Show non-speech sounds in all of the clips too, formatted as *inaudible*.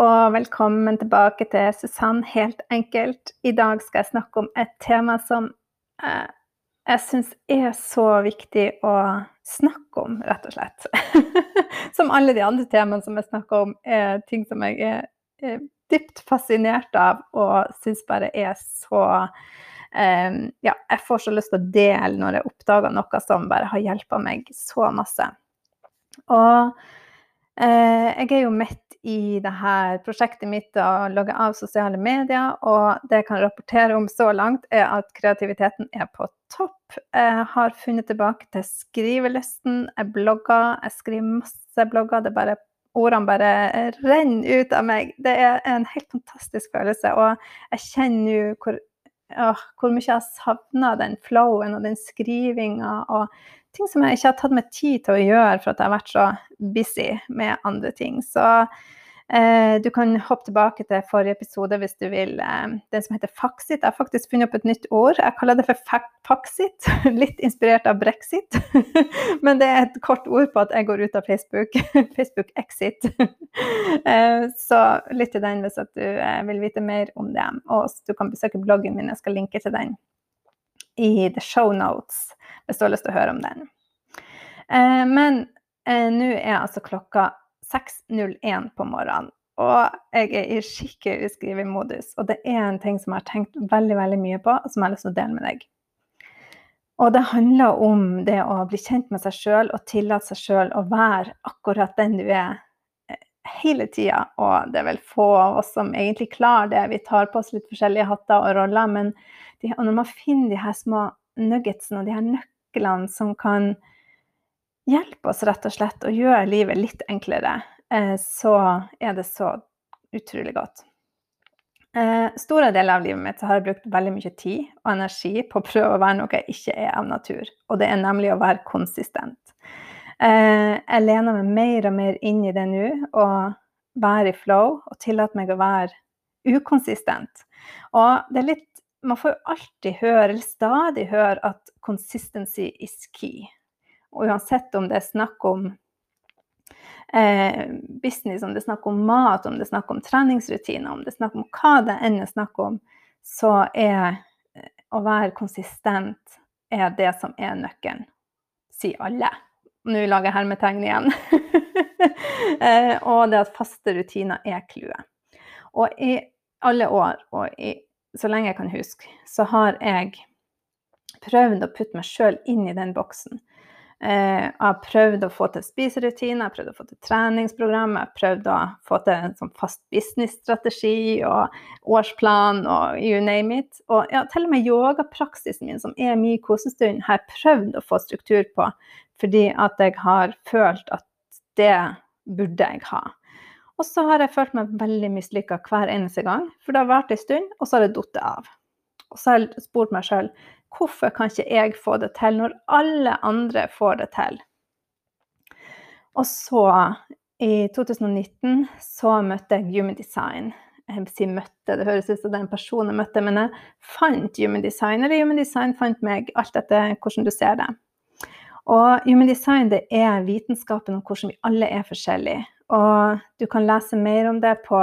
Og velkommen tilbake til Susann helt enkelt. I dag skal jeg snakke om et tema som eh, jeg syns er så viktig å snakke om, rett og slett. *laughs* som alle de andre temaene som jeg snakker om, er ting som jeg er, er dypt fascinert av og syns bare er så eh, Ja, jeg får så lyst til å dele når jeg oppdager noe som bare har hjulpet meg så masse. Og eh, jeg er jo midt i det her prosjektet mitt å logge av sosiale medier, og det jeg kan rapportere om så langt, er at kreativiteten er på topp. Jeg har funnet tilbake til skrivelysten. Jeg blogger, jeg skriver masse blogger. Det bare Ordene bare renner ut av meg. Det er en helt fantastisk følelse. Og jeg kjenner jo hvor, hvor mye jeg har savna den flowen og den skrivinga og ting som jeg ikke har tatt meg tid til å gjøre for at jeg har vært så busy med andre ting. Så du kan hoppe tilbake til forrige episode hvis du vil. Eh, den som heter Faxit. Jeg har faktisk funnet opp et nytt ord. Jeg kaller det for Faxit. *laughs* Litt inspirert av brexit. *laughs* Men det er et kort ord på at jeg går ut av Facebook. *laughs* Facebook exit. eh, så lytt til den hvis du eh, vil vite mer om det. Og du kan besøke bloggen min. Jeg skal linke til den i the show notes hvis du har lyst til å høre om den. Eh, men eh, nå er altså klokka 6.01 på morgenen, og jeg er i skikkelig skrivemodus. Og det er en ting som jeg har tenkt veldig, veldig mye på, og som jeg har lyst til å dele med deg. Og det handler om det å bli kjent med seg sjøl og tillate seg sjøl å være akkurat den du er eh, hele tida. Og det er vel få av oss som egentlig klarer det. Vi tar på oss litt forskjellige hatter og roller, men de, når man finner de her små nuggetsene og de her nøklene som kan hjelpe oss rett og slett å gjøre livet litt enklere, eh, så er det så utrolig godt. Eh, store deler av livet mitt har jeg brukt veldig mye tid og energi på å prøve å være noe jeg ikke er av natur, og det er nemlig å være konsistent. Eh, jeg lener meg mer og mer inn i det nå, og være i flow, og tillater meg å være ukonsistent. Og det er litt man får jo alltid høre, eller stadig høre, at consistency is key. Og uansett om det er snakk om eh, business, om det er snakk om mat, om det er snakk om treningsrutiner, om det er snakk om hva det enn er snakk om, så er eh, å være konsistent er det som er nøkkelen, sier alle. Nå lager jeg hermetegn igjen. *laughs* eh, og det at faste rutiner er clouet. Og i alle år og i så lenge jeg kan huske, så har jeg prøvd å putte meg sjøl inn i den boksen. Eh, jeg har prøvd å få til spiserutiner, jeg har prøvd å få til treningsprogram, jeg har prøvd å få til en sånn fast business-strategi og årsplan og you name it. Og ja, til og med yogapraksisen min, som er min kosestund, har jeg prøvd å få struktur på fordi at jeg har følt at det burde jeg ha. Og så har jeg følt meg veldig mislykka hver eneste gang, for det har vart en stund, og så har det falt av. Og så har jeg spurt meg sjøl hvorfor kan ikke jeg få det til når alle andre får det til? Og så, i 2019, så møtte jeg Human Design. Jeg vil si møtte, det høres ut som det er en person jeg møtte, men jeg fant Human Design, eller Human Design fant meg, alt etter hvordan du ser det. Og Human Design det er vitenskapen om hvordan vi alle er forskjellige. Og du kan lese mer om det på,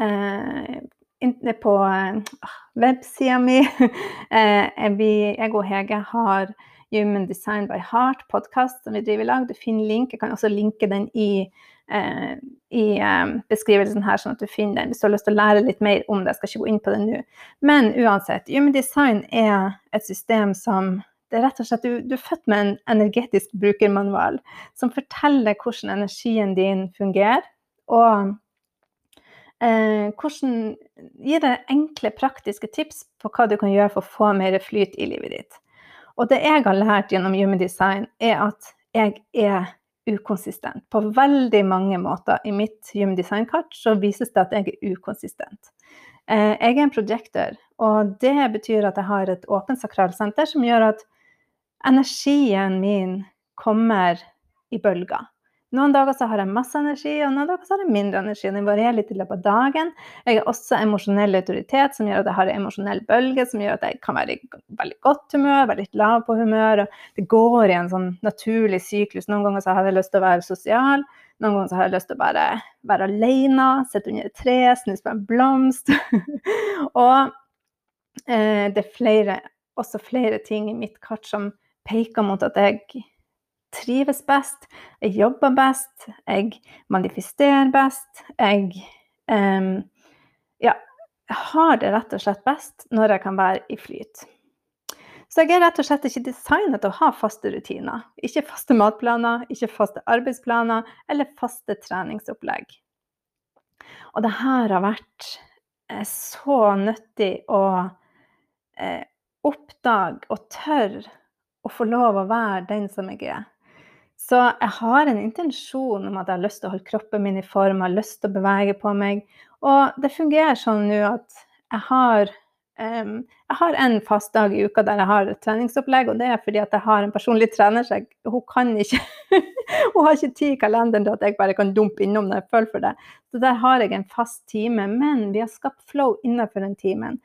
eh, på eh, websida mi. *laughs* eh, jeg og Hege har Human Design by Heart-podkast som vi driver i lag. Du finner link. Jeg kan også linke den i, eh, i eh, beskrivelsen her, sånn at du finner den hvis du har lyst til å lære litt mer om det. Jeg skal ikke gå inn på det nå. Men uansett, Human Design er et system som det er rett og slett, du, du, er født med en energetisk brukermanual som forteller hvordan energien din fungerer. Og eh, hvordan gi deg enkle, praktiske tips på hva du kan gjøre for å få mer flyt i livet ditt. Og det jeg har lært gjennom Human Design, er at jeg er ukonsistent. På veldig mange måter i mitt Human Design-kart så vises det at jeg er ukonsistent. Eh, jeg er en projector, og det betyr at jeg har et åpent sakralsenter som gjør at energien min kommer i bølger. Noen dager så har jeg masse energi, og noen dager så har jeg mindre energi. Den varierer litt i løpet av dagen. Jeg har også emosjonell autoritet, som gjør at jeg har en emosjonell bølge, som gjør at jeg kan være i veldig godt humør, være litt lav på humør. og Det går i en sånn naturlig syklus. Noen ganger så har jeg lyst til å være sosial. Noen ganger så har jeg lyst til å bare være alene, sitte under et tre, snuse på en blomst. *laughs* og eh, det er flere, også flere ting i mitt kart som peker mot at jeg trives best, jeg jobber best, jeg manifesterer best. Jeg um, ja, har det rett og slett best når jeg kan være i flyt. Så jeg er rett og slett ikke designet til å ha faste rutiner. Ikke faste matplaner, ikke faste arbeidsplaner eller faste treningsopplegg. Og det her har vært eh, så nyttig å eh, oppdage og tørre å få lov å være den som jeg er. Så jeg har en intensjon om at jeg har lyst til å holde kroppen min i form, har lyst til å bevege på meg. Og det fungerer sånn nå at jeg har, um, jeg har en fast dag i uka der jeg har et treningsopplegg, og det er fordi at jeg har en personlig trener, jeg, hun kan ikke *laughs* Hun har ikke tid i kalenderen til at jeg bare kan dumpe innom når jeg føler for det. Så der har jeg en fast time, men vi har skapt flow innenfor den timen.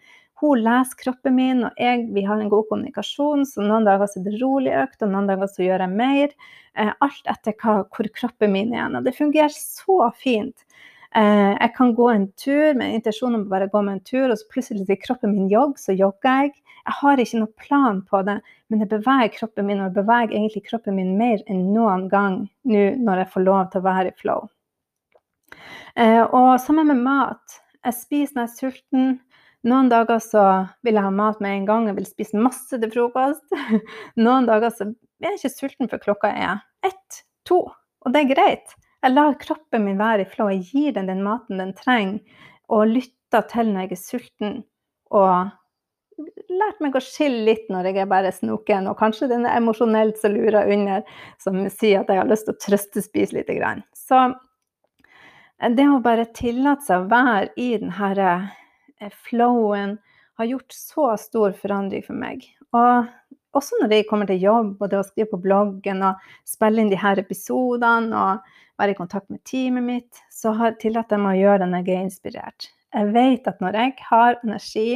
Hun leser kroppen min, og jeg, vi har en god kommunikasjon. Så noen dager så er det rolig økt, og noen dager så gjør jeg mer. Eh, alt etter hva, hvor kroppen min er. Og det fungerer så fint. Eh, jeg kan gå en tur med intensjon om å bare gå med en tur, og så plutselig sier kroppen min jogg, så jogger jeg. Jeg har ikke noen plan på det, men jeg beveger kroppen min, og jeg beveger egentlig kroppen min mer enn noen gang nå når jeg får lov til å være i flow. Eh, og sammen med mat. Jeg spiser når jeg er sulten. Noen dager så vil jeg ha mat med en gang, jeg vil spise masse til frokost. *laughs* Noen dager så er jeg ikke sulten før klokka er ett, to. Og det er greit. Jeg lar kroppen min være i flow. Jeg gir den den maten den trenger, og lytter til når jeg er sulten. Og lært meg å skille litt når jeg er bare snoken, og kanskje den er emosjonelt som lurer under, som sier at jeg har lyst til å trøstespise litt. Så det å bare tillate seg å være i den herre Eh, flowen har gjort så stor forandring for meg. Og også når jeg kommer til jobb og det å skrive på bloggen og spille inn de her episodene og være i kontakt med teamet mitt, så har tillatt jeg meg å gjøre det når jeg er inspirert. Jeg vet at når jeg har energi,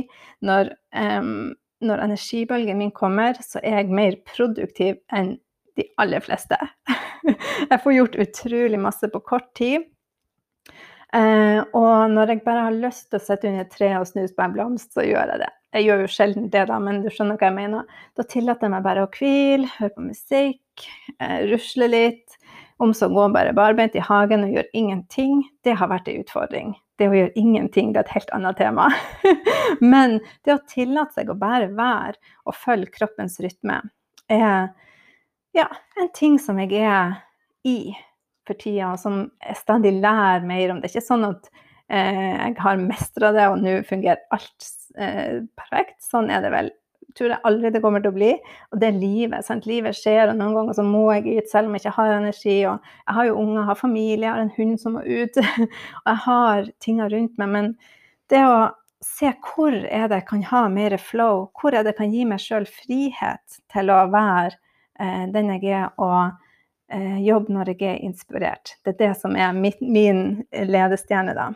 når, um, når energibølgen min kommer, så er jeg mer produktiv enn de aller fleste. *laughs* jeg får gjort utrolig masse på kort tid. Eh, og når jeg bare har lyst til å sitte under et tre og snuse på en blomst, så gjør jeg det. Jeg gjør jo sjelden det, da, men du skjønner hva jeg mener. Da tillater jeg meg bare å hvile, høre på musikk, eh, rusle litt. Om så går bare barbeint i hagen og gjør ingenting, det har vært en utfordring. Det å gjøre ingenting, det er et helt annet tema. *laughs* men det å tillate seg å bare være og følge kroppens rytme, er ja, en ting som jeg er i for tida, og som jeg stadig lærer mer om. Det er ikke sånn at eh, jeg har mestra det, og nå fungerer alt eh, perfekt. Sånn er det vel. Tror jeg aldri det kommer til å bli. Og det er livet. sant? Livet skjer, og noen ganger så må jeg ut selv om jeg ikke har energi. Og jeg har jo unger, jeg har familie, jeg har en hund som må ut. *laughs* og jeg har tinga rundt meg. Men det å se hvor er det jeg kan ha mer flow, hvor er det jeg kan gi meg sjøl frihet til å være eh, den jeg er. og eh, jobb når jeg er inspirert. Det er det som er mitt, min ledestjerne, da.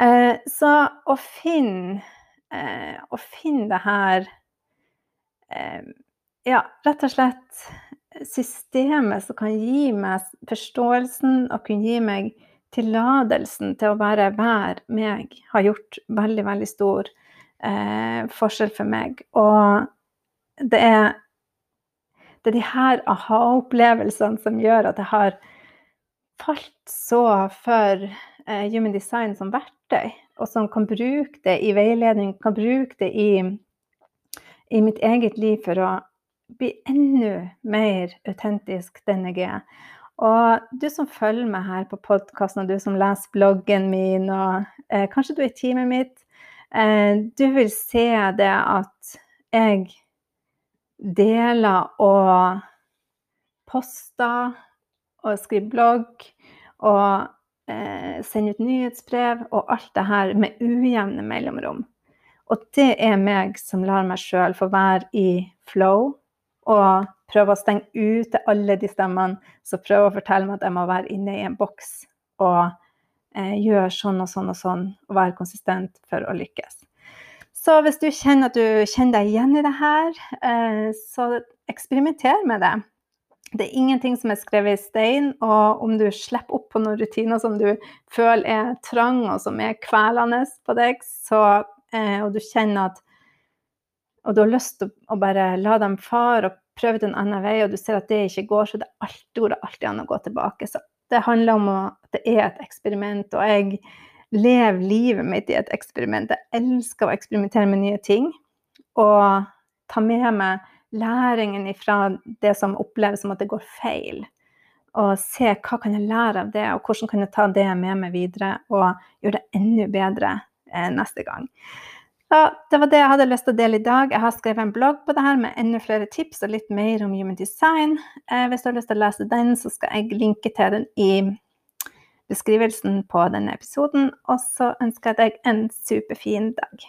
Eh, så å finne eh, Å finne det her eh, Ja, rett og slett systemet som kan gi meg forståelsen og kunne gi meg tillatelsen til å bare være meg, har gjort veldig, veldig stor eh, forskjell for meg. Og det er det er de her aha-opplevelsene som gjør at jeg har falt så for eh, human design som verktøy, og som kan bruke det i veiledning, kan bruke det i, i mitt eget liv for å bli enda mer autentisk den jeg er. Og du som følger meg her på podkasten, og du som leser bloggen min, og eh, kanskje du er i teamet mitt, eh, du vil se det at jeg deler og poster og skriver blogg og eh, sender ut nyhetsbrev og alt det her med ujevne mellomrom. Og det er meg som lar meg sjøl få være i flow og prøve å stenge ute alle de stemmene som prøver å fortelle meg at jeg må være inne i en boks og eh, gjøre sånn og sånn og sånn og være konsistent for å lykkes. Så hvis du kjenner at du kjenner deg igjen i det her, eh, så eksperimenter med det. Det er ingenting som er skrevet i stein, og om du slipper opp på noen rutiner som du føler er trang og som er kvelende på deg, så, eh, og du kjenner at og du har lyst til å bare la dem fare og prøve en annen vei, og du ser at det ikke går, så det er alltid, går alltid an å gå tilbake. Så det handler om at det er et eksperiment, og jeg lever livet mitt i et eksperiment. Jeg elsker å eksperimentere med nye ting og ta med meg læringen fra det som oppleves som at det går feil. Og se hva kan jeg lære av det, og hvordan kan jeg ta det med meg videre og gjøre det enda bedre eh, neste gang. Ja, det var det jeg hadde lyst til å dele i dag. Jeg har skrevet en blogg på det her med enda flere tips og litt mer om human design. Eh, hvis du har lyst til å lese den, så skal jeg linke til den i beskrivelsen på denne episoden. Og så ønsker jeg deg en superfin dag.